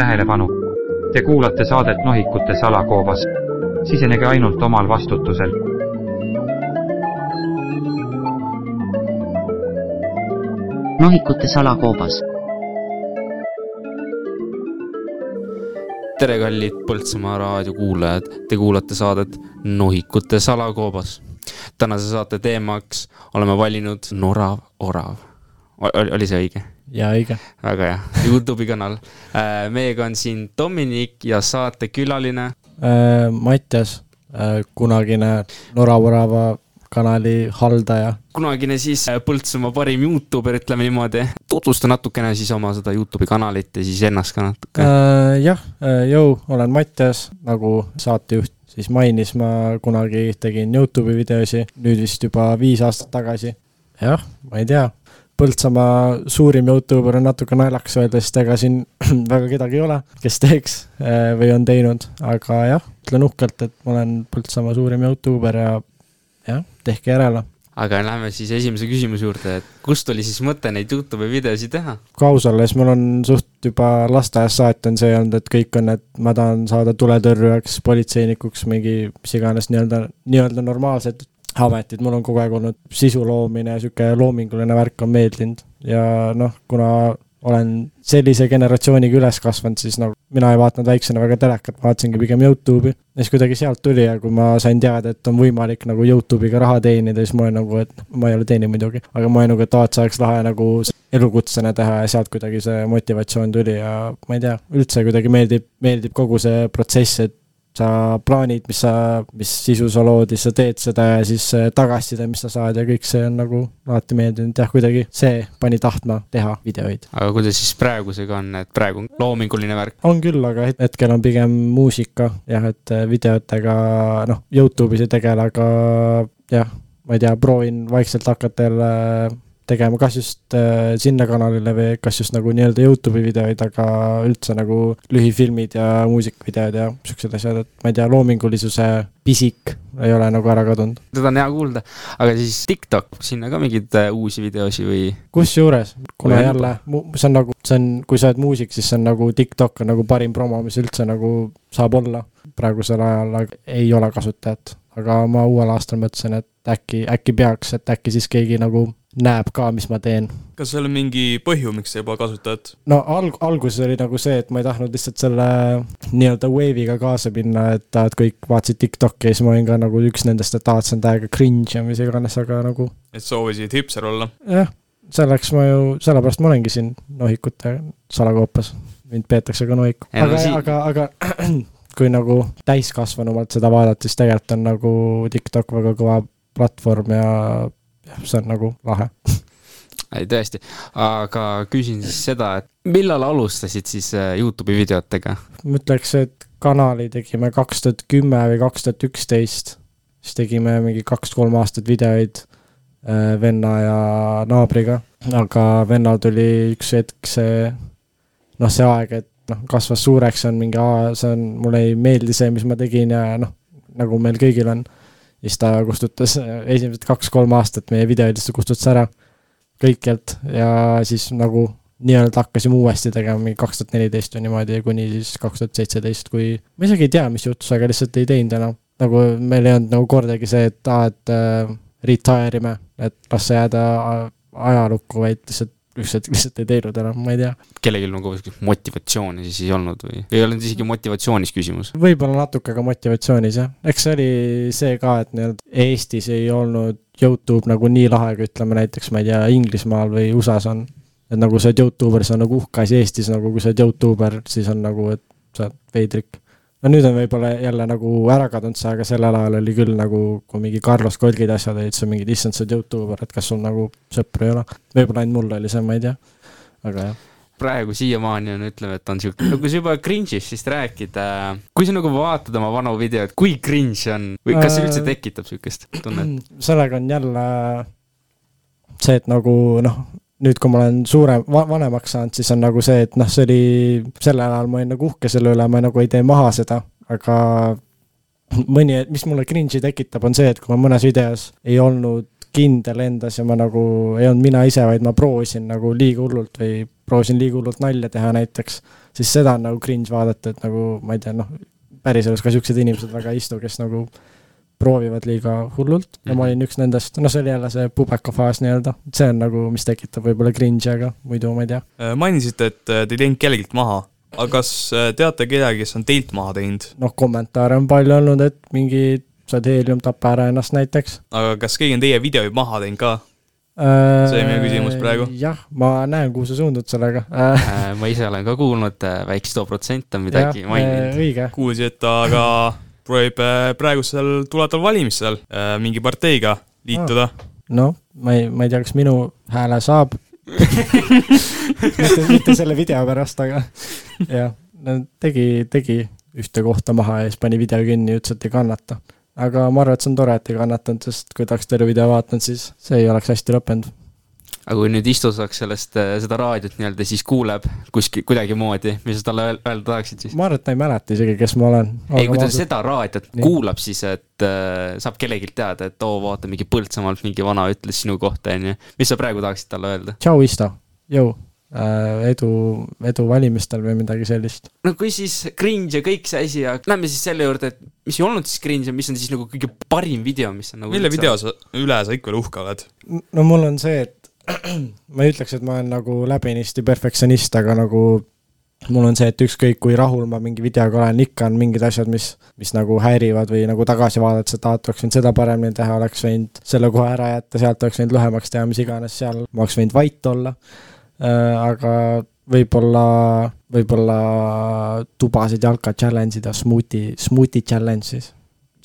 tähelepanu! Te kuulate saadet Nohikute salakoobas. sisenege ainult omal vastutusel. nohikute salakoobas. tere, kallid Põltsamaa raadio kuulajad, te kuulate saadet Nohikute salakoobas. tänase saate teemaks oleme valinud Norav orav. oli see õige? Jaa, õige. väga hea, Youtube'i kanal. meiega on siin Dominik ja saatekülaline. Mattias, kunagine Norav orava kanali haldaja. kunagine siis Põltsamaa parim Youtuber, ütleme niimoodi. tutvusta natukene siis oma seda Youtube'i kanalit ja siis ennast ka natuke äh,. jah, jõu, olen Mattias, nagu saatejuht siis mainis, ma kunagi tegin Youtube'i videosi, nüüd vist juba viis aastat tagasi. jah, ma ei tea, Põltsamaa suurim Youtuber on natuke naljakas öelda, sest ega siin väga kedagi ei ole, kes teeks või on teinud, aga jah, ütlen uhkelt, et ma olen Põltsamaa suurim Youtuber ja jah, tehke järele. aga lähme siis esimese küsimuse juurde, et kust tuli siis mõte neid Youtube'i videosid teha? kui aus olla, siis mul on suht juba lasteaiast saati on see olnud, et kõik on, et ma tahan saada tuletõrjujaks, politseinikuks, mingi mis iganes nii-öelda, nii-öelda normaalsed ametid, mul on kogu aeg olnud sisu loomine sihuke loominguline värk on meeldinud ja noh, kuna olen sellise generatsiooniga üles kasvanud, siis nagu mina ei vaadanud väiksena väga telekat, vaatasingi pigem Youtube'i. ja siis kuidagi sealt tuli ja kui ma sain teada, et on võimalik nagu Youtube'iga raha teenida, siis ma olin nagu, et ma ei ole teeninud muidugi, aga ma olin nagu, et aa, et see oleks lahe nagu elukutsena teha ja sealt kuidagi see motivatsioon tuli ja ma ei tea, üldse kuidagi meeldib, meeldib kogu see protsess, et sa plaanid, mis sa, mis sisu sa lood ja siis sa teed seda ja siis tagasiside, mis sa saad ja kõik see on nagu alati meeldinud, jah, kuidagi see pani tahtma teha videoid. aga kuidas siis praegusega on, et praegu on loominguline värk? on küll, aga hetkel on pigem muusika jah, et videotega noh, Youtube'is ei tegele, aga jah, ma ei tea, proovin vaikselt hakata jälle tegema kas just äh, sinna kanalile või kas just nagu nii-öelda Youtube'i videoid, aga üldse nagu lühifilmid ja muusikavideod ja siuksed asjad, et ma ei tea, loomingulisuse pisik ei ole nagu ära kadunud. seda on hea kuulda, aga siis TikTok, sinna ka mingeid äh, uusi videosi või? kusjuures, kuna jälle, see on nagu, see on, kui sa oled muusik, siis see on nagu TikTok on nagu parim promo, mis üldse nagu saab olla praegusel ajal, ei ole kasutajat. aga ma uuel aastal mõtlesin, et äkki, äkki peaks, et äkki siis keegi nagu näeb ka, mis ma teen. kas seal on mingi põhju, miks sa pole kasutajat? no alg-, alguses oli nagu see, et ma ei tahtnud lihtsalt selle nii-öelda wave'iga kaasa minna, et, et kõik vaatasid Tiktoki ja siis ma olin ka nagu üks nendest, et aa, et see on täiega cringe ja mis iganes, aga nagu. et soovisid hipster olla? jah, selleks ma ju, sellepärast ma olengi siin nohikute salakoopas. mind peetakse ka nohiku, aga no,, aga, aga kui nagu täiskasvanumalt seda vaadata, siis tegelikult on nagu TikTok väga kõva platvorm ja see on nagu lahe. Ei tõesti, aga küsin siis seda, et millal alustasid siis äh, Youtube'i videotega? ma ütleks, et kanali tegime kaks tuhat kümme või kaks tuhat üksteist, siis tegime mingi kaks-kolm aastat videoid äh, venna ja naabriga, aga vennal tuli üks hetk see, noh, see aeg, et noh, kasvas suureks, on mingi, see on, mulle ei meeldi see, mis ma tegin ja noh, nagu meil kõigil on siis ta kustutas äh, esimesed kaks-kolm aastat meie videoid lihtsalt kustutas ära kõikjalt ja siis nagu nii-öelda hakkasime uuesti tegema mingi kaks tuhat neliteist või niimoodi, kuni siis kaks tuhat seitseteist, kui ma isegi ei tea, mis juhtus, aga lihtsalt ei teinud enam. nagu meil ei olnud nagu kordagi see, et aa, et äh, retire ime, et las see jääda ajalukku, vaid lihtsalt lihtsalt, lihtsalt ei teinud enam, ma ei tea. kellelgi nagu motivatsiooni siis ei olnud või? ei olnud isegi motivatsioonis küsimus? võib-olla natuke ka motivatsioonis jah, eks see oli see ka, et nii-öelda Eestis ei olnud Youtube nagu nii lahe, kui ütleme näiteks, ma ei tea, Inglismaal või USA-s on. et nagu sa oled Youtuber, see on nagu uhke asi Eestis, nagu kui sa oled Youtuber, siis on nagu, et sa oled veidrik no nüüd on võib-olla jälle nagu ära kadunud see, aga sellel ajal oli küll nagu, kui mingi Carlos Kolgid asjad olid, siis mingid, issand, sa oled Youtuber, et kas sul nagu sõpru ei ole. võib-olla ainult mul oli see, ma ei tea, aga jah praegu siiamaani on, ütleme, et on sihuke, no kui sa juba cringe'ist vist rääkida, kui sa nagu vaatad oma vanu videoid, kui cringe on või kas see üldse tekitab sihukest tunnet? sellega on jälle see, et nagu noh, nüüd, kui ma olen suurem va, vanemaks saanud, siis on nagu see, et noh, see oli, sellel ajal ma olin nagu uhke selle üle, ma nagu ei tee maha seda, aga mõni, mis mulle cringe'i tekitab, on see, et kui ma mõnes videos ei olnud kindel endas ja ma nagu ei olnud mina ise, vaid ma proovisin nagu liiga hullult või proovisin liiga hullult nalja teha näiteks. siis seda on nagu cringe vaadata, et nagu ma ei tea, noh, päriselus ka siuksed inimesed väga ei istu, kes nagu proovivad liiga hullult ja ma olin üks nendest, no see oli jälle see pubekafaas nii-öelda, see on nagu, mis tekitab võib-olla cringe'i, aga muidu ma ei tea. Äh, mainisite, et äh, te ei teinud kellelgi maha, aga kas äh, teate kedagi, kes on teilt maha teinud, noh, kommentaare on palju olnud, et mingi, sa oled heelium, tapa ära ennast näiteks. aga kas keegi on teie videoid maha teinud ka? See oli minu küsimus praegu. jah, ma näen, kuhu sa suundud sellega. Ma ise olen ka kuulnud, väikse too protsent on midagi maininud. õige, ta aga proovib äh, praegusel tulevatel valimistel äh, mingi parteiga liituda. noh, ma ei, ma ei tea, kas minu hääle saab mitte, mitte selle video pärast, aga jah, tegi, tegi ühte kohta maha ja siis pani video kinni ja ütles, et ei kannata. aga ma arvan, et see on tore, et ei kannatanud, sest kui ta oleks terve video vaadanud, siis see ei oleks hästi lõppenud. Aga kui nüüd Isto saaks sellest, seda raadiot nii-öelda, siis kuuleb kuskil kuidagimoodi, mis sa talle öel- öelda tahaksid siis? ma arvan, et ta ei mäleta isegi, kes ma olen. ei, kui ta seda raadiot Nii. kuulab, siis et äh, saab kellelgi teada, et oo, vaata, mingi Põltsamaalt mingi vana ütles sinu kohta, onju. mis sa praegu tahaksid talle öelda? tšau, Isto, jõu, edu, edu valimistel või midagi sellist. no kui siis cringe ja kõik see asi ja lähme siis selle juurde, et mis ei olnud siis cringe ja mis on siis nagu kõige parim video, mis on nagu mille video sa, üle sa ikka veel uhke oled? no mul on see, et ma ei ütleks, et ma olen nagu läbinisti perfektsionist, aga nagu mul on see, et ükskõik kui rahul ma mingi videoga olen, ikka on mingid asjad, mis, mis nagu häirivad või nagu tagasi vaadates, et aa, et oleks võinud seda paremini teha, oleks võinud selle koha ära jätta, sealt oleks võinud lühemaks teha, mis iganes, seal ma oleks võinud vait olla. aga võib-olla, võib-olla tubasid jalka challenge'id ja smuuti, smuuti challenge siis.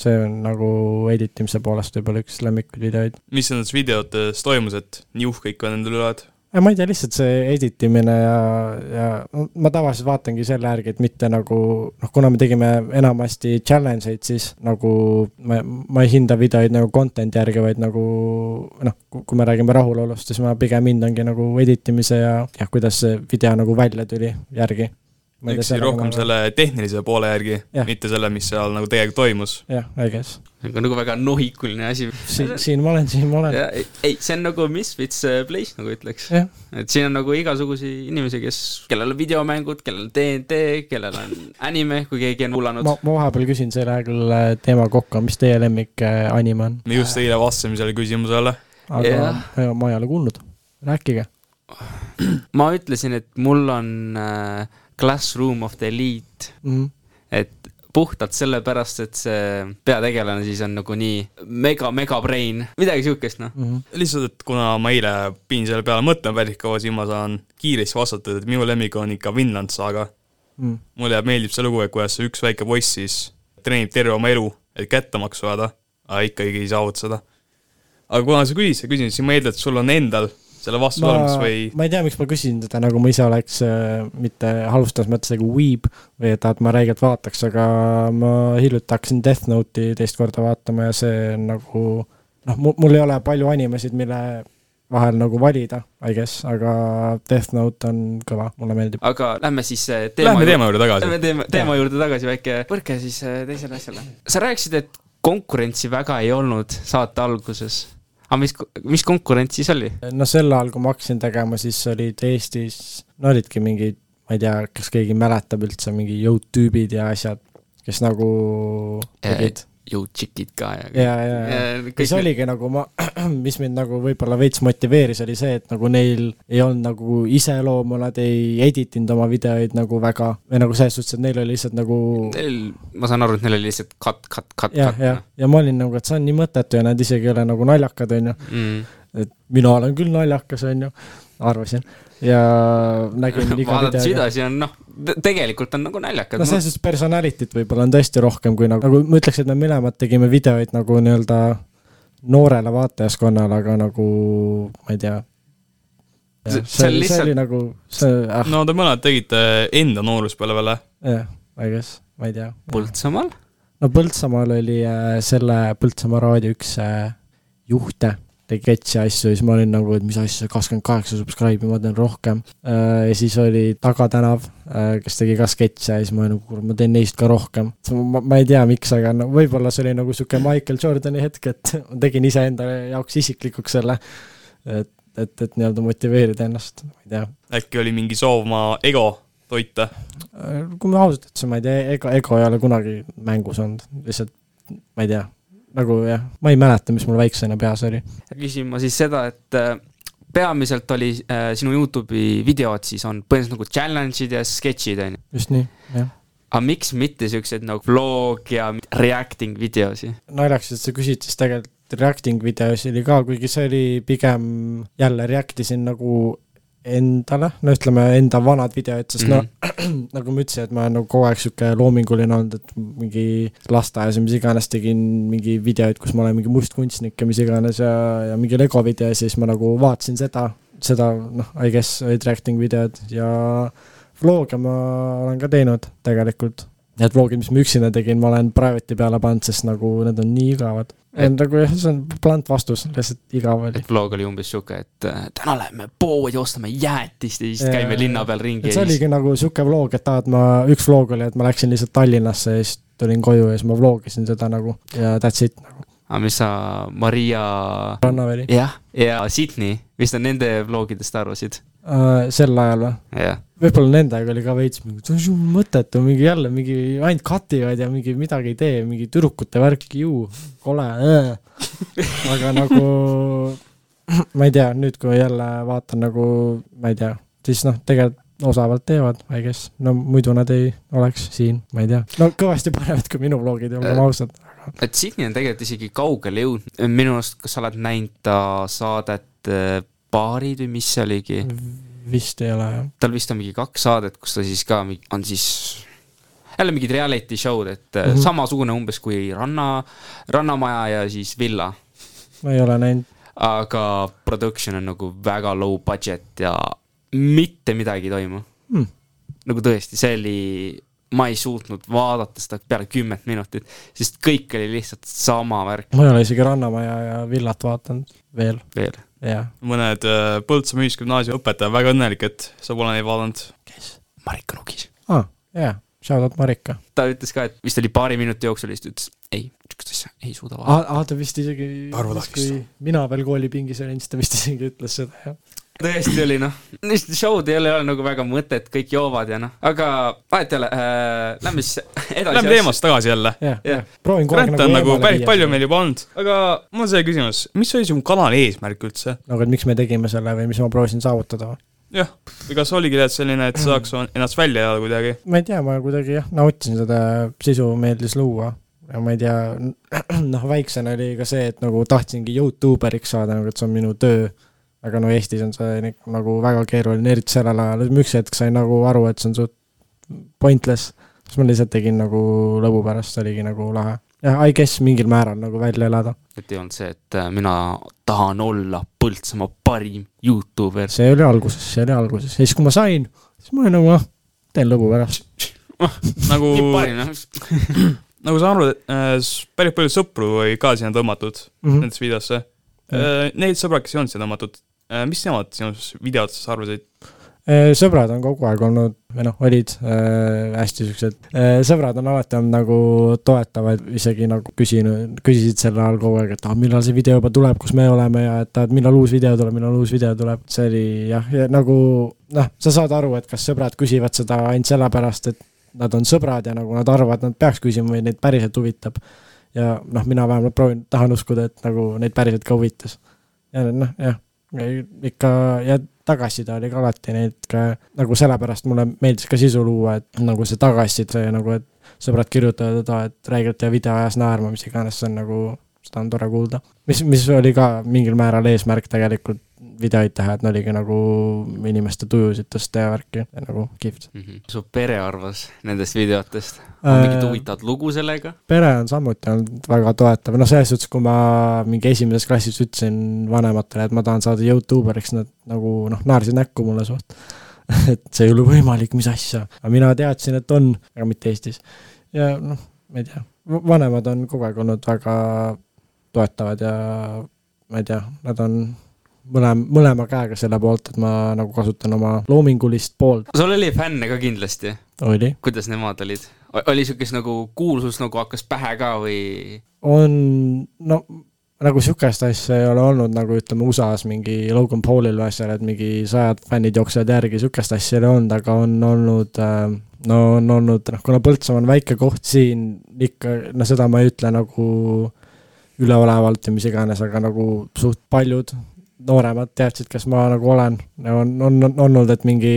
See on nagu editimise poolest võib-olla üks lemmikuid videoid. mis nendes videotes toimus, et nii uhke ikka nendel oled? ma ei tea, lihtsalt see editimine ja, ja ma tavaliselt vaatangi selle järgi, et mitte nagu noh, kuna me tegime enamasti challenge eid, siis nagu ma, ma ei hinda videoid nagu content'i järgi, vaid nagu noh, kui me räägime rahulolust, siis ma pigem hindangi nagu editimise ja, ja kuidas see video nagu välja tuli järgi. Siis rohkem selle tehnilise poole järgi mitte selle, mis seal nagu tegelikult toimus. jah, I guess. see on nagu väga nohikuline asi. siin, siin ma olen, siin ma olen. ei, see on nagu Misfits äh, Place nagu ütleks. et siin on nagu igasuguseid inimesi, kes, kellel on videomängud, kellel on DND, kellel on anime, kui keegi on kuulanud ma, ma vahepeal küsin, lähe küll äh, teema kokku, mis teie lemmik äh, anime on? me just eile vastasime sellele küsimusele. aga yeah. ma ei ole kuulnud, rääkige. ma ütlesin, et mul on äh, Classroom of the Elite, Mhm. et puhtalt sellepärast, et see peategelane siis on nagu nii mega, mega brain, midagi siukest noh. Mhm. lihtsalt, et kuna ma eile pidin selle peale mõtlema päris kaua, siis ma saan kiiresti vastata, et minu lemmik on ikka Vinland Saga. Mm. mulle jääb, meeldib see lugu, et kuidas see üks väike poiss siis treenib terve oma elu, et kättemaksu saada, aga ikkagi ei saavuta seda. aga kuna sa küsisid, küsin, siis ma eeldan, et sul on endal selle vastu olemas või ma ei tea, miks ma küsin seda, nagu ma ise oleks äh, mitte halvustas mõttes nagu weeb või et, et ma räigelt vaataks, aga ma hiljuti hakkasin Death Note'i teist korda vaatama ja see on nagu noh, mul ei ole palju animesid, mille vahel nagu valida, I guess, aga Death Note on kõva, mulle meeldib. aga lähme siis äh, teema Lähme teema juurde tagasi Lähme. teema, teema juurde tagasi, väike põrke siis äh, teisele asjale. sa rääkisid, et konkurentsi väga ei olnud saate alguses. Aga mis, mis konkurents siis oli? no sel ajal, kui ma hakkasin tegema, siis olid Eestis, no olidki mingid, ma ei tea, kas keegi mäletab üldse, mingi jõud-tüübid ja asjad, kes nagu tegid jõutšikid ka ja. ja, ja, ja, ja siis oligi nagu ma, mis mind nagu võib-olla veits motiveeris, oli see, et nagu neil ei olnud nagu iseloomu, nad ei edit inud oma videoid nagu väga või nagu selles suhtes, et neil oli lihtsalt nagu Neil, ma saan aru, et neil oli lihtsalt cut, cut, cut, cut jah, ja ma olin nagu, et see on nii mõttetu ja nad isegi ei ole nagu naljakad, on ju, mm.. et mina olen küll naljakas, on ju, arvasin ja nägin iga videoga edasi on noh, tegelikult on nagu naljakad no selles suhtes personality't võib-olla on tõesti rohkem kui nagu, nagu ma ütleks, et me mõlemad tegime videoid nagu nii-öelda noorele vaatajaskonnale, aga nagu ma ei tea. See- see, lihtsalt- see oli nagu, see, ah no., te mõlemad tegite enda nooruspõlvele. jah, I guess, ma ei tea. Põltsamaal. no Põltsamaal oli äh, selle Põltsamaa raadio üks äh, juhte tegi sketši asju siis ma olin nagu, et mis asja, kakskümmend kaheksa subscribe'i, ma teen rohkem äh,. ja siis oli Taga tänav äh,, kes tegi ka sketše ja siis ma olin nagu, kurat, ma teen neist ka rohkem. ma, ma ei tea, miks, aga no võib-olla see oli nagu sihuke Michael Jordani hetk, et ma tegin iseenda jaoks isiklikuks selle. et, et, et nii-öelda motiveerida ennast, ma ei tea. äkki oli mingi soov oma ego toita? kui ma ausalt ütlesin, ma ei tea, ego, ego ei ole kunagi mängus olnud, lihtsalt ma ei tea, nagu jah, ma ei mäleta, mis mul väiksena peas oli. küsin ma siis seda, et äh, peamiselt oli äh, sinu Youtube'i videod siis on põhimõtteliselt nagu challenge'id ja sketšid on ju. just nii, jah. aga miks mitte siukseid nagu vlog ja reacting videosi? naljakas, et sa küsid, siis tegelikult reacting videos oli ka, kuigi see oli pigem jälle react isin nagu endale, no ütleme enda vanad videod, sest no nagu ma ütlesin, et ma olen nagu kogu aeg sihuke loominguline olnud, et mingi lasteaias ja mis iganes tegin mingi videoid, kus ma olen mingi mustkunstnik ja mis iganes ja, ja mingi Lego video ja siis ma nagu vaatasin seda, seda noh, I guess reacting videod ja vlog'e ma olen ka teinud tegelikult. Need vlogid, mis ma üksinda tegin, ma olen private'i peale pannud, sest nagu need on nii igavad. nagu jah, see on blunt vastus, lihtsalt igav oli. et vlog oli umbes sihuke, et äh, täna läheme poodi, ostame jäätist ja siis Jaa, käime linna peal ringi ja see oligi nagu sihuke vlog, et aa, et ma, üks vlog oli, et ma läksin lihtsalt Tallinnasse ja siis tulin koju ja siis ma vlogisin seda nagu ja that's it nagu. aga mis sa Maria Rannaväli jah, ja Sydney, mis sa nende vlogidest arvasid? uh,. sel ajal või? jah, võib-olla nendega oli ka veits mingi, see on ju mõttetu, mingi jälle mingi ainult cut ivad ja mingi midagi ei tee, mingi tüdrukute värk, ju, kole äh.. aga nagu ma ei tea, nüüd kui jälle vaatan nagu, ma ei tea, siis noh, tegelikult osavalt teevad, I guess, no muidu nad ei oleks siin, ma ei tea. no kõvasti paremad kui minu vlogid, olgem ausad. et Sydney on tegelikult isegi kaugele jõudnud, minu arust, kas sa oled näinud ta saadet Baarid või mis see oligi? vist ei ole jah. tal vist on mingi kaks saadet, kus ta siis ka on siis jälle mingid reality show'd, et mm. -hmm. samasugune umbes kui Ranna, Rannamaja ja siis Villa. ma ei ole näinud. aga production on nagu väga low budget ja mitte midagi ei toimu Hmm. nagu tõesti, see oli, ma ei suutnud vaadata seda peale kümmet minutit, sest kõik oli lihtsalt sama värk ma ei ole isegi Rannamaja ja villat vaadanud veel, veel. Mõned äh, Põltsamaa Ühisgümnaasiumi õpetajad väga õnnelik, et sa pole neid vaadanud. kes? Marika Nukis. aa, jaa, shout out Marika. ta ütles ka, et vist oli paari minuti jooksul ta ütles, ei, niisugust asja ei suuda vaadata. aa, ta vist isegi, kui mina veel koolipingis olin, siis ta vist isegi ütles seda, jah. Tõesti oli noh, niisugused show'd ei ole, ole nagu väga mõtet, kõik joovad ja noh, aga vahet ei ole äh,, lähme siis edasi. Lähme teemast tagasi jälle. Jah. jah, proovin kogu aeg Grant on nagu eemale päris palju meil juba olnud, aga mul on see küsimus, mis oli su kanali eesmärk üldse? nagu, et miks me tegime selle või mis ma proovisin saavutada või? jah, või kas oligi tegelikult selline, et saaks ennast välja elada kuidagi? ma ei tea, ma kuidagi jah, nautisin seda sisu, meeldis luua ja ma ei tea, noh, väiksena oli ka see, et nagu tahtsingi Youtuberiks saada, nagu et see on minu töö. Aga no Eestis on see nagu väga keeruline, eriti sellel ajal, üks hetk sain nagu aru, et see on suht pointless. siis ma lihtsalt tegin nagu lõbu pärast, see oligi nagu lahe. jah, I guess mingil määral nagu välja elada. et ei olnud see, et äh, mina tahan olla Põltsamaa parim Youtuber. see oli alguses, see oli alguses ja siis, kui ma sain, siis ma olin nagu noh, teen lõbu pärast. nagu parim noh, nagu sa arvad, et äh, päris palju sõpru oli ka sinna tõmmatud Mm -hmm. nendesse videosse äh,. Need sõbrad, kes ei olnud sinna tõmmatud mis nemad sinust videotest arvasid? Äh, sõbrad on kogu aeg olnud või noh, olid äh, hästi siuksed äh,, sõbrad on alati olnud nagu toetavad, isegi nagu küsinud, küsisid sel ajal kogu aeg, et ah, millal see video juba tuleb, kus me oleme ja et ah, millal uus video tuleb, millal uus video tuleb, see oli jah, ja nagu noh, sa saad aru, et kas sõbrad küsivad seda ainult sellepärast, et nad on sõbrad ja nagu nad arvavad, nad peaks küsima või neid päriselt huvitab. ja noh, mina vähemalt proovin, tahan uskuda, et nagu neid päriselt ka huvitas. ja noh, jah, ikka ja tagasiside oli ka alati neid ka nagu sellepärast mulle meeldis ka sisu luua, et nagu see tagasiside nagu, et sõbrad kirjutavad, aa, et räigelt hea video ajas naerma, mis iganes, see on nagu, seda on tore kuulda. mis, mis oli ka mingil määral eesmärk tegelikult videoid teha, et oligi nagu inimeste tujusid tõsta ja värki nagu kihvt. su pere arvas nendest videotest? on mingit Äh, huvitavat lugu sellega? pere on samuti olnud väga toetav, noh, selles suhtes, kui ma mingi esimeses klassis ütlesin vanematele, et ma tahan saada Youtuberiks, nad nagu noh, naersid näkku mulle suht. et see ei ole võimalik, mis asja, aga mina teadsin, et on, aga mitte Eestis. ja noh, ma ei tea, vanemad on kogu aeg olnud väga toetavad ja ma ei tea, nad on mõlema, mõlema käega selle poolt, et ma nagu kasutan oma loomingulist poolt. sul oli fänne ka kindlasti, oli, kuidas nemad olid? oli siukest nagu kuulsus nagu hakkas pähe ka või? on, no nagu sihukest asja ei ole olnud nagu ütleme USA-s mingi Logan Paulil või asjal, et mingi sajad fännid jooksevad järgi, sihukest asja ei ole olnud, aga on olnud äh, no on olnud, noh, kuna Põltsamaa on väike koht siin ikka, no seda ma ei ütle nagu üleolevalt või mis iganes, aga nagu suht paljud nooremad teadsid, kes ma nagu olen. on, on, on olnud, et mingi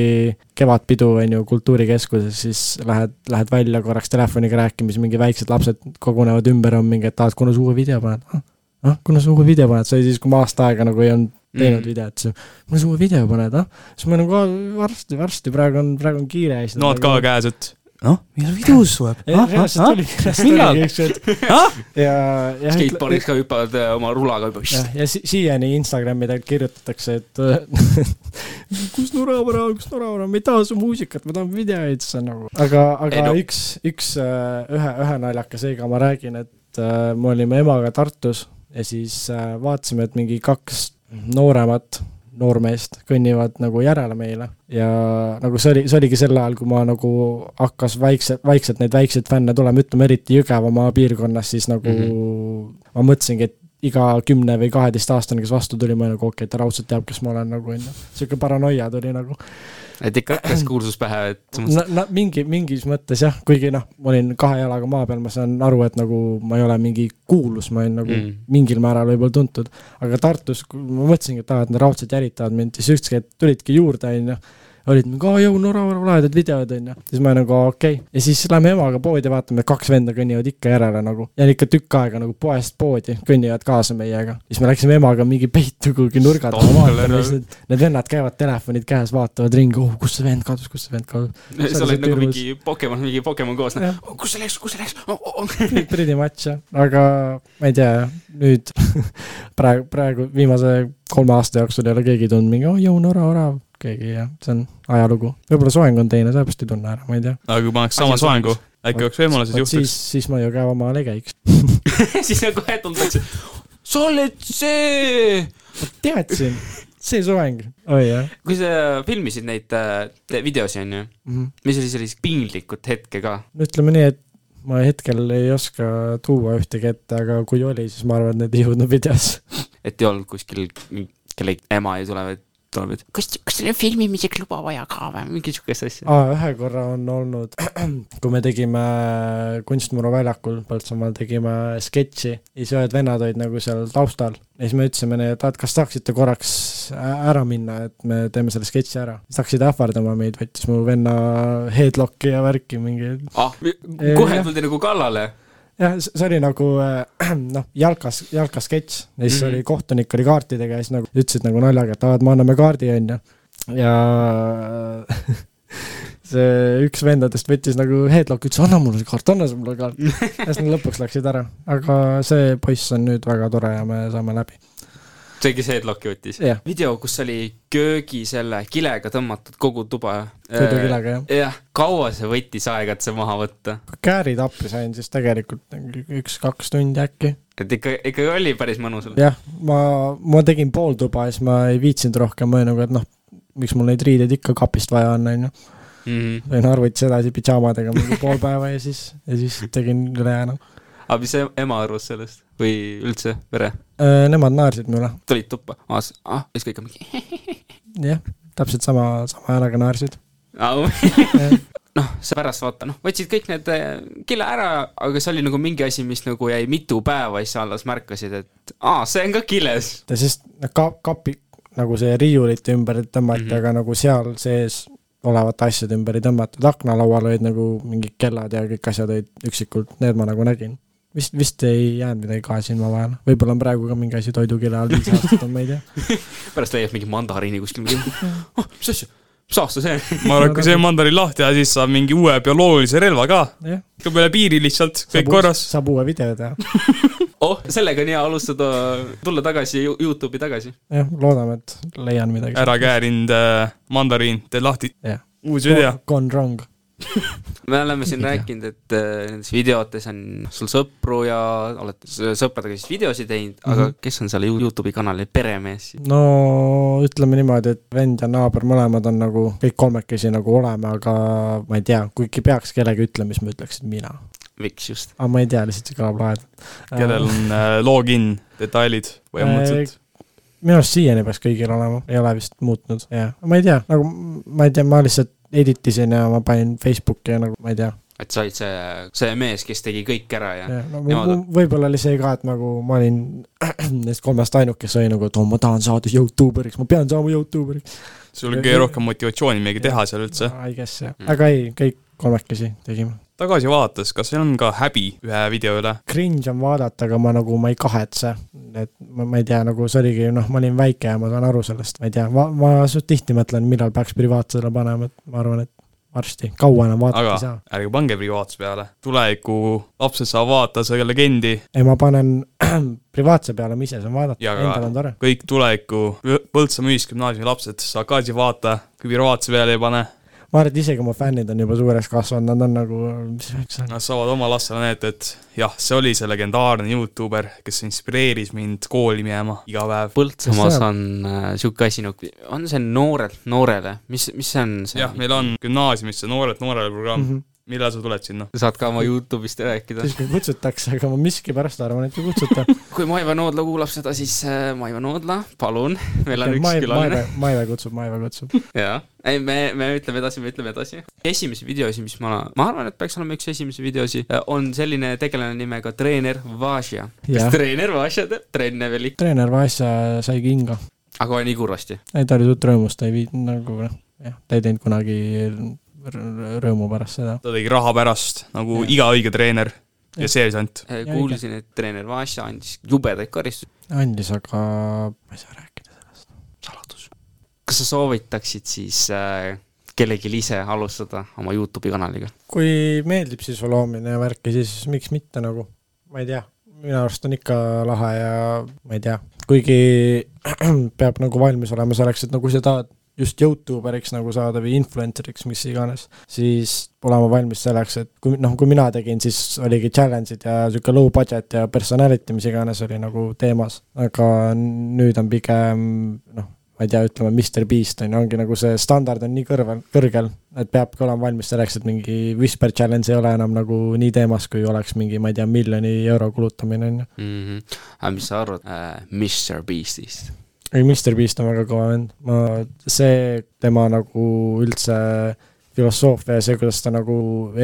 kevadpidu on ju kultuurikeskuses, siis lähed, lähed välja korraks telefoniga rääkima, siis mingi väiksed lapsed kogunevad ümber, on mingi, et aa, et kuna sa uue video paned ah,? ah, kuna sa uue video paned, see oli siis, kui ma aasta aega nagu ei olnud teinud mm. videot, siis kuna sa uue video paned, ah? siis ma nagu varsti, varsti, praegu on, praegu on kiire. nood ka käes, et noh, millal videos tuleb? millal? ja, ja skateboardis ka hüppavad äh, oma rulaga juba. ja, ja si siiani Instagrami kirjutatakse, et kus Noravara on, kus Noravara on, me ei taha su muusikat, me tahame videoid, see on nagu. aga, aga ei, no. üks, üks äh, ühe, ühe naljaka seega ma räägin, et äh, me olime emaga Tartus ja siis äh, vaatasime, et mingi kaks nooremat noormeest kõnnivad nagu järele meile ja nagu see oli, see oligi sel ajal, kui ma nagu hakkas vaikselt, vaikselt neid väikseid fänne tulema, ütleme eriti Jõgevamaa piirkonnas, siis nagu mm -hmm. ma mõtlesingi, et iga kümne või kaheteistaastane, kes vastu tuli, ma nagu okei okay,, ta raudselt teab, kes ma olen nagu onju. sihuke paranoia tuli nagu et ikka hakkas kuulsus pähe, et no, no mingi, mingis mõttes jah, kuigi noh, ma olin kahe jalaga maa peal, ma saan aru, et nagu ma ei ole mingi kuulus, ma olin nagu mm. mingil määral võib-olla tuntud. aga Tartus, ma mõtlesingi, et aa, et nad raudselt jälitavad mind, siis hetk tulidki juurde, onju olid nagu, aa jõu, Nora, lahedad videod onju. siis ma nagu okei okay., ja siis lähme emaga poodi, vaatame, kaks venda kõnnivad ikka järele nagu. ja ikka tükk aega nagu poest poodi kõnnivad kaasa meiega. siis me läksime emaga mingi peitu kuhugi nurga taha vaatama, siis need, need vennad käivad telefonid käes, vaatavad ringi, oh kus see vend kadus, kus see vend kadus. sa oled nagu mingi Pokemon, mingi Pokemon koos, oh, kus see läks, kus see läks oh,? Oh. Pretty much jah, aga ma ei tea, nüüd praegu, praegu viimase kolme aasta jooksul ei ole keegi tundnud mingi, oh jõu, Nora, orav keegi jah, see on ajalugu. võib-olla soeng on teine, sellepärast ei tunne ära, ma ei tea. aga kui paneks sama soengu, äkki oleks võimalus, et juhtuks? siis, siis ma ju Käomaal ei käiks siis on kohe tuldakse, sa oled see. ma teadsin, see soeng, oi jah. kui sa filmisid neid äh, videosi, on ju mm, -hmm. mis oli sellist piinlikut hetke ka? no ütleme nii, et ma hetkel ei oska tuua ühtegi ette, aga kui oli, siis ma arvan, et need ei jõudnud videosse et ei olnud kuskil kellegi ema ei tule, et tuleb, et kas, kas teil on filmimiseks luba vaja ka või mingi sihukest asja? aa, ühe korra on olnud, kui me tegime Kunstmuru väljakul Põltsamaal tegime sketši ja siis ühed vennad olid nagu seal taustal. ja siis me ütlesime neile, et kas tahaksite korraks ära minna, et me teeme selle sketši ära. siis hakkasid ähvardama meid, võttis mu venna headlock'i ja värki mingi. ah, kohe tuldi nagu kallale jah, see oli nagu äh, noh, jalkas, jalkasketš ja siis mm -hmm. oli kohtunik oli kaartidega ja siis nagu ütlesid nagu naljaga, et aa, et me anname kaardi, onju. ja see üks vendadest võttis nagu headlock'i, ütles anna mulle see kaart, anna mulle kaart. ja siis nad lõpuks läksid ära, aga see poiss on nüüd väga tore ja me saame läbi see, kes headlock'i võttis yeah.? video, kus oli köögi selle kilega tõmmatud kogu tuba. toidukilega, jah. jah, kaua see võttis aega, et see maha võtta? käärid appi sain siis tegelikult üks-kaks tundi äkki. et ikka, ikka oli päris mõnus? jah, ma, ma tegin pool tuba ja siis ma ei viitsinud rohkem, ma olin nagu, et noh, miks mul neid riideid ikka kapist vaja on, on ju. Mhm. sain arvutis edasi pidžaamadega mingi pool päeva ja siis, ja siis tegin ülejäänu aga mis ema arvas sellest või üldse pere? Äh, nemad naersid mu üle. tulid tuppa, aatas, ah, siis kõik on mingi jah, täpselt sama, sama häälega naersid noh, sa pärast vaata, noh, võtsid kõik need äh, kille ära, aga see oli nagu mingi asi, mis nagu jäi mitu päeva, siis sa alles märkasid, et aa, see on ka kiles. sest noh, ka-, kapi, nagu see riiulite ümber tõmmati mm, -hmm. aga nagu seal sees olevate asjade ümber ei tõmmatud, aknalaual olid nagu mingid kellad ja kõik asjad olid üksikult, need ma nagu nägin vist, vist ei jäänud midagi kahe silma vahele, võib-olla on praegu ka mingi asi toidukirja all viis aastat on, ma ei tea. pärast leiab mingi mandariini kuskil, mingi oh, mis asja, mis aasta see on? ma arvan, et kui see mandariin lahti teha, siis saab mingi uue bioloogilise relva ka. tuleb üle piiri lihtsalt, kõik korras. saab uue video teha oh, sellega on hea alustada, tulla tagasi Youtube'i tagasi. jah, loodame, et leian midagi. ära käärinud äh, mandariin, teed lahti. uus video. Gone wrong me oleme siin rääkinud, et äh, nendes videotes on sul sõpru ja olete sõpradega siis videosid teinud mm, -hmm. aga mhm. kes on seal Youtube'i kanali peremees no ütleme niimoodi, et vend ja naaber mõlemad on nagu kõik kolmekesi nagu oleme, aga ma ei tea, kuigi peaks kellegi ütlema, siis ma ütleks, et mina miks just? aga ma ei tea, lihtsalt see kõlab lahedalt. kellel on äh, login detailid põhimõtteliselt. minu arust siiani peaks kõigil olema, ei ole vist muutnud, jah, ma ei tea, nagu ma ei tea, ma lihtsalt editisin ja ma panin Facebooki ja nagu ma ei tea. et sa olid see, see mees, kes tegi kõik ära ja, ja. No, nemad- võib-olla oli see ka, et nagu ma olin neist kolmest ainuke, kes oli nagu, et oo, ma tahan saada Youtuberiks, ma pean saama Youtuberiks. sul oli kõige rohkem motivatsiooni midagi teha seal üldse. I guess jah, Mm. aga ei, kõik kolmekesi tegime. Tagasi vaadates, kas on ka häbi ühe video üle? Cringe on vaadata, aga ma nagu, ma ei kahetse. et ma, ma ei tea, nagu see oligi, noh, ma olin väike ja ma saan aru sellest, ma ei tea, ma, ma suht tihti mõtlen, millal peaks privaatsele panema, et ma arvan, et varsti, kaua enam vaadata aga ei saa. ärge pange privaatsuse peale. tuleviku lapsed saavad vaadata seda legendi, ei, ma panen privaatse peale, ma ise saan vaadata, endal on tore. kõik tuleviku Põ- Põltsamaa ühisgümnaasiumi lapsed saavad ka siia vaadata, kui privaatse peale ei pane. Ma arvan, et isegi mu fännid on juba suureks kasvanud, nad on nagu, mis võiks olla. Nad saavad oma lastele näidata, et jah, see oli see legendaarne Youtuber, kes inspireeris mind kooli minema iga päev. Põltsamaas on äh, sihuke asi nagu, on see noorelt noorele, mis, mis see on see jah, meil on gümnaasiumis see Noored noorele programm mm, -hmm. Millal sa tuled sinna? sa saad ka oma Youtube'ist rääkida. siis, kui kutsutakse, aga ma miskipärast arvan, et ei kutsuta. kui Maive Noodla kuulab seda, siis äh, Maive Noodla, palun, meil on üks Maive, külaline Maive, kutsub, Maive kutsub. jaa, ei me, me ütleme edasi, me ütleme edasi. esimesi videosi, mis ma, ma arvan, et peaks olema üks esimesi videosi, on selline tegelane nimega treener Važja. kas treener Važja teab Trennevelit? treener Vaasa sai kinga. aga oli nii kurvasti. ei, ta oli suht rõõmus, ta ei viinud nagu noh, jah, ta ei teinud kunagi rõõmu pärast seda. ta tegi raha pärast, nagu Jah. iga õige treener ja Jah. seersant. kuulsin, et treener Važja andis jubedaid karistusi. andis, aga ma ei saa rääkida sellest. saladus. kas sa soovitaksid siis äh, kellelgi ise alustada oma Youtube'i kanaliga? kui meeldib sisuloomine ja värki, siis miks mitte nagu, ma ei tea, minu arust on ikka lahe ja ma ei tea, kuigi peab nagu valmis olema selleks, et no kui sa tahad just Youtuberiks nagu saada või influencer'iks, mis iganes, siis olema valmis selleks, et kui noh, kui mina tegin, siis oligi challenge'id ja sihuke low budget ja personality, mis iganes oli nagu teemas, aga nüüd on pigem noh, ma ei tea, ütleme Mr Beast on ju, ongi nagu see standard on nii kõrvel, kõrgel, et peabki olema valmis selleks, et mingi Whisper Challenge ei ole enam nagu nii teemas, kui oleks mingi, ma ei tea, miljoni euro kulutamine on ju. -hmm. aga mis sa arvad äh, Mr Beastist? ei, Mr Beast on väga kõva vend, ma, see tema nagu üldse filosoofia ja see, kuidas ta nagu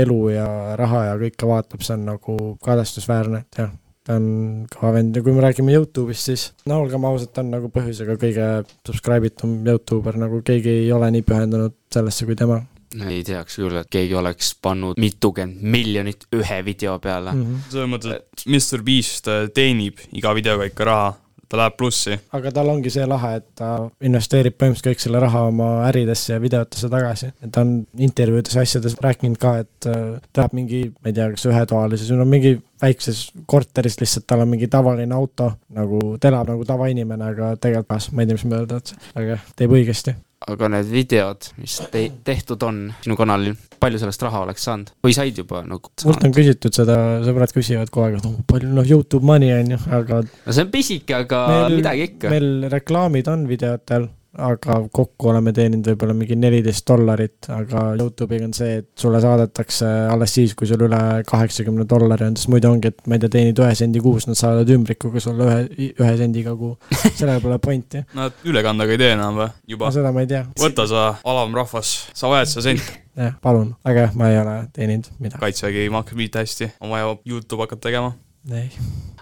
elu ja raha ja kõike vaatab, see on nagu kadestusväärne, et jah, ta on kõva vend ja kui me räägime Youtube'ist, siis no olgem ausad, ta on nagu põhjusega kõige subscribe itum Youtuber, nagu keegi ei ole nii pühendunud sellesse kui tema ei teaks küll, et keegi oleks pannud mitukümmend miljonit ühe video peale mm. mm. -hmm. selles mõttes, et Mr Beast äh, teenib iga videoga ikka raha, ta läheb plussi. aga tal ongi see lahe, et ta investeerib põhimõtteliselt kõik selle raha oma äridesse ja videotesse tagasi. et ta on intervjuudes ja asjades rääkinud ka, et äh, ta elab mingi, ma ei tea, kas ühetoalises või no mingi väikses korteris lihtsalt, tal on mingi tavaline auto, nagu ta elab nagu tavainimene, aga tegelikult pas, ma ei tea, mis ma öelda tahtsin, aga teeb õigesti. aga need videod, mis te tehtud on sinu kanalil, palju sellest raha oleks saanud? või said juba nagu mult on küsitud seda, sõbrad küsivad kogu aeg, et oh, palju noh, Youtube money on ju, aga no see on pisike, aga Meil- midagi ikka. meil reklaamid on videotel, aga kokku oleme teeninud võib-olla mingi neliteist dollarit, aga Youtube'iga on see, et sulle saadetakse alles siis, kui sul üle kaheksakümne dollari on, sest muidu ongi, et ma ei tea, teenid ühe sendi kuus, nad saadavad ümbrikuga sulle ühe, ühe sendiga kuu. sellel pole pointi, Nad ülekandega ei tee enam või? no juba. seda ma ei tea. võta sa, alamrahvas, sa vajad seda senti. jah, palun, aga jah, ma ei ole teeninud midagi. kaitsevägi maksab mitte hästi, on vaja Youtube hakata tegema. ei,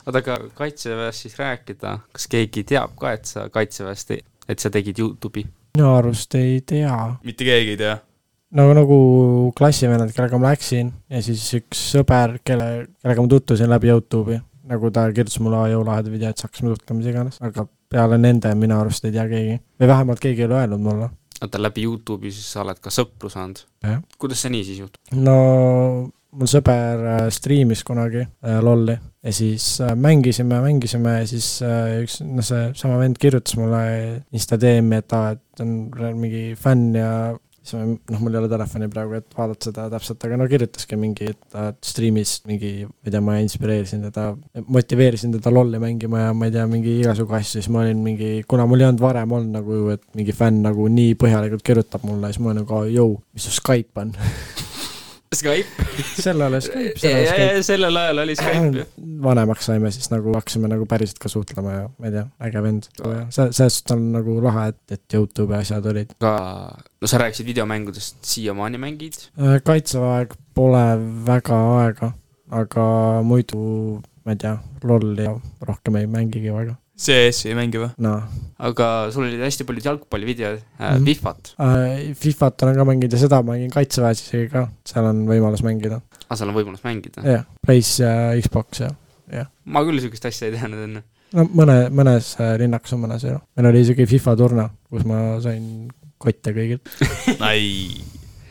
oota, aga kaitseväest siis rääkida, kas keegi teab ka, et sa kaitseväest, et sa tegid Youtube'i? minu arust ei tea mitte keegi ei tea. no nagu klassivennad, kellega ma läksin ja siis üks sõber, kelle, kellega ma tutvusin läbi Youtube'i, nagu ta kirjutas mulle jõulaheda video, et hakkasime suhtlema, mis iganes, aga peale nende minu arust ei tea keegi. või vähemalt keegi ei ole öelnud mulle. oota, läbi Youtube'i siis sa oled ka sõpru saanud Jah.? kuidas see nii siis juhtub? no mul sõber äh, striimis kunagi äh, LOL-i ja siis äh, mängisime, mängisime ja siis üks, noh, seesama vend kirjutas mulle Insta DM-i, et aa, et on mingi fänn ja siis ma, noh, mul ei ole telefoni praegu, et vaadata seda täpselt, aga no kirjutaski mingi, et ta striimis mingi, ma ei tea, ma inspireerisin teda, motiveerisin teda LOL-i mängima ja ma ei tea, mingi igasugu asju, siis ma olin mingi, kuna mul ei olnud varem olnud nagu, et mingi fänn nagu nii põhjalikult kirjutab mulle, siis ma olin nagu, jõu, mis su Skype on Skype. sel ajal Skype, ja, ja, ja sellel ajal oli Skype ju. vanemaks saime, siis nagu hakkasime nagu päriselt ka suhtlema ja ma ei tea, äge vend. see, selles suhtes on nagu lahe, et, et Youtube'i asjad olid. aga no sa rääkisid videomängudest, siiamaani mängid? kaitseväe pole väga aega, aga muidu ma ei tea, lolli rohkem ei mängigi väga. CS-i ei mängi või? noh, aga sul olid hästi paljud jalgpallivideod äh,, Mhm. Fifat, Fifat olen ka mänginud ja seda mängin kaitseväes isegi ka, seal on võimalus mängida. aga seal on võimalus mängida. jah, Plays ja Xbox ja, ma küll sihukest asja ei teadnud enne. no mõne, mõnes äh, linnakus on mõnes ju. meil oli isegi FIFA turna, kus ma sain kotte kõigilt. ei,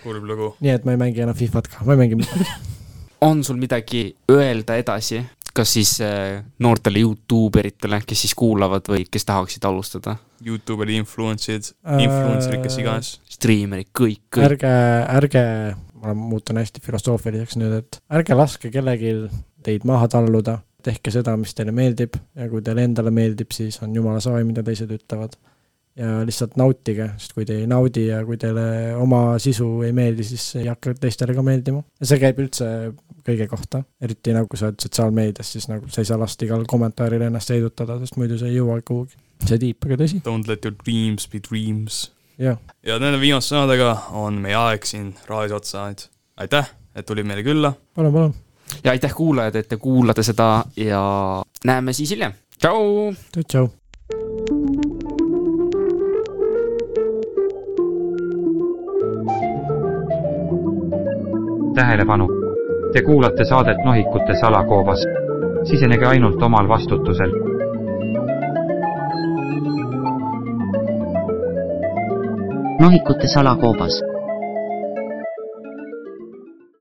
kurb lugu. nii et ma ei mängi enam Fifat ka, ma ei mängi midagi. on sul midagi öelda edasi, kas siis äh, noortele Youtube eritele, kes siis kuulavad või kes tahaksid alustada? Youtube'i influencer'id, influencer'id, kes iganes. striimerid, kõik, kõik. ärge, ärge, ma muutun hästi filosoofiliseks nüüd, et ärge laske kellelgi teid maha talluda, tehke seda, mis teile meeldib ja kui teile endale meeldib, siis on jumala savi, mida teised ütlevad. Ja lihtsalt nautige, sest kui te ei naudi ja kui teile oma sisu ei meeldi, siis ei hakka teistele ka meeldima. ja see käib üldse kõige kohta, eriti nagu sa oled sotsiaalmeedias, siis nagu sa ei saa lasta igal kommentaaril ennast heidutada, sest muidu sa ei jõua kuhugi. see tiip, aga tõsi, Don't let your dreams be dreams. jah. ja nende viimaste sõnadega on meie aeg siin raadios otsa saanud. aitäh, et tulid meile külla. palun, palun, ja aitäh kuulajad, et te kuulate seda ja näeme siis hiljem. tšau. tšau. Tähelepanu! Te kuulate saadet Nohikute salakoobas. sisenege ainult omal vastutusel. nohikute salakoobas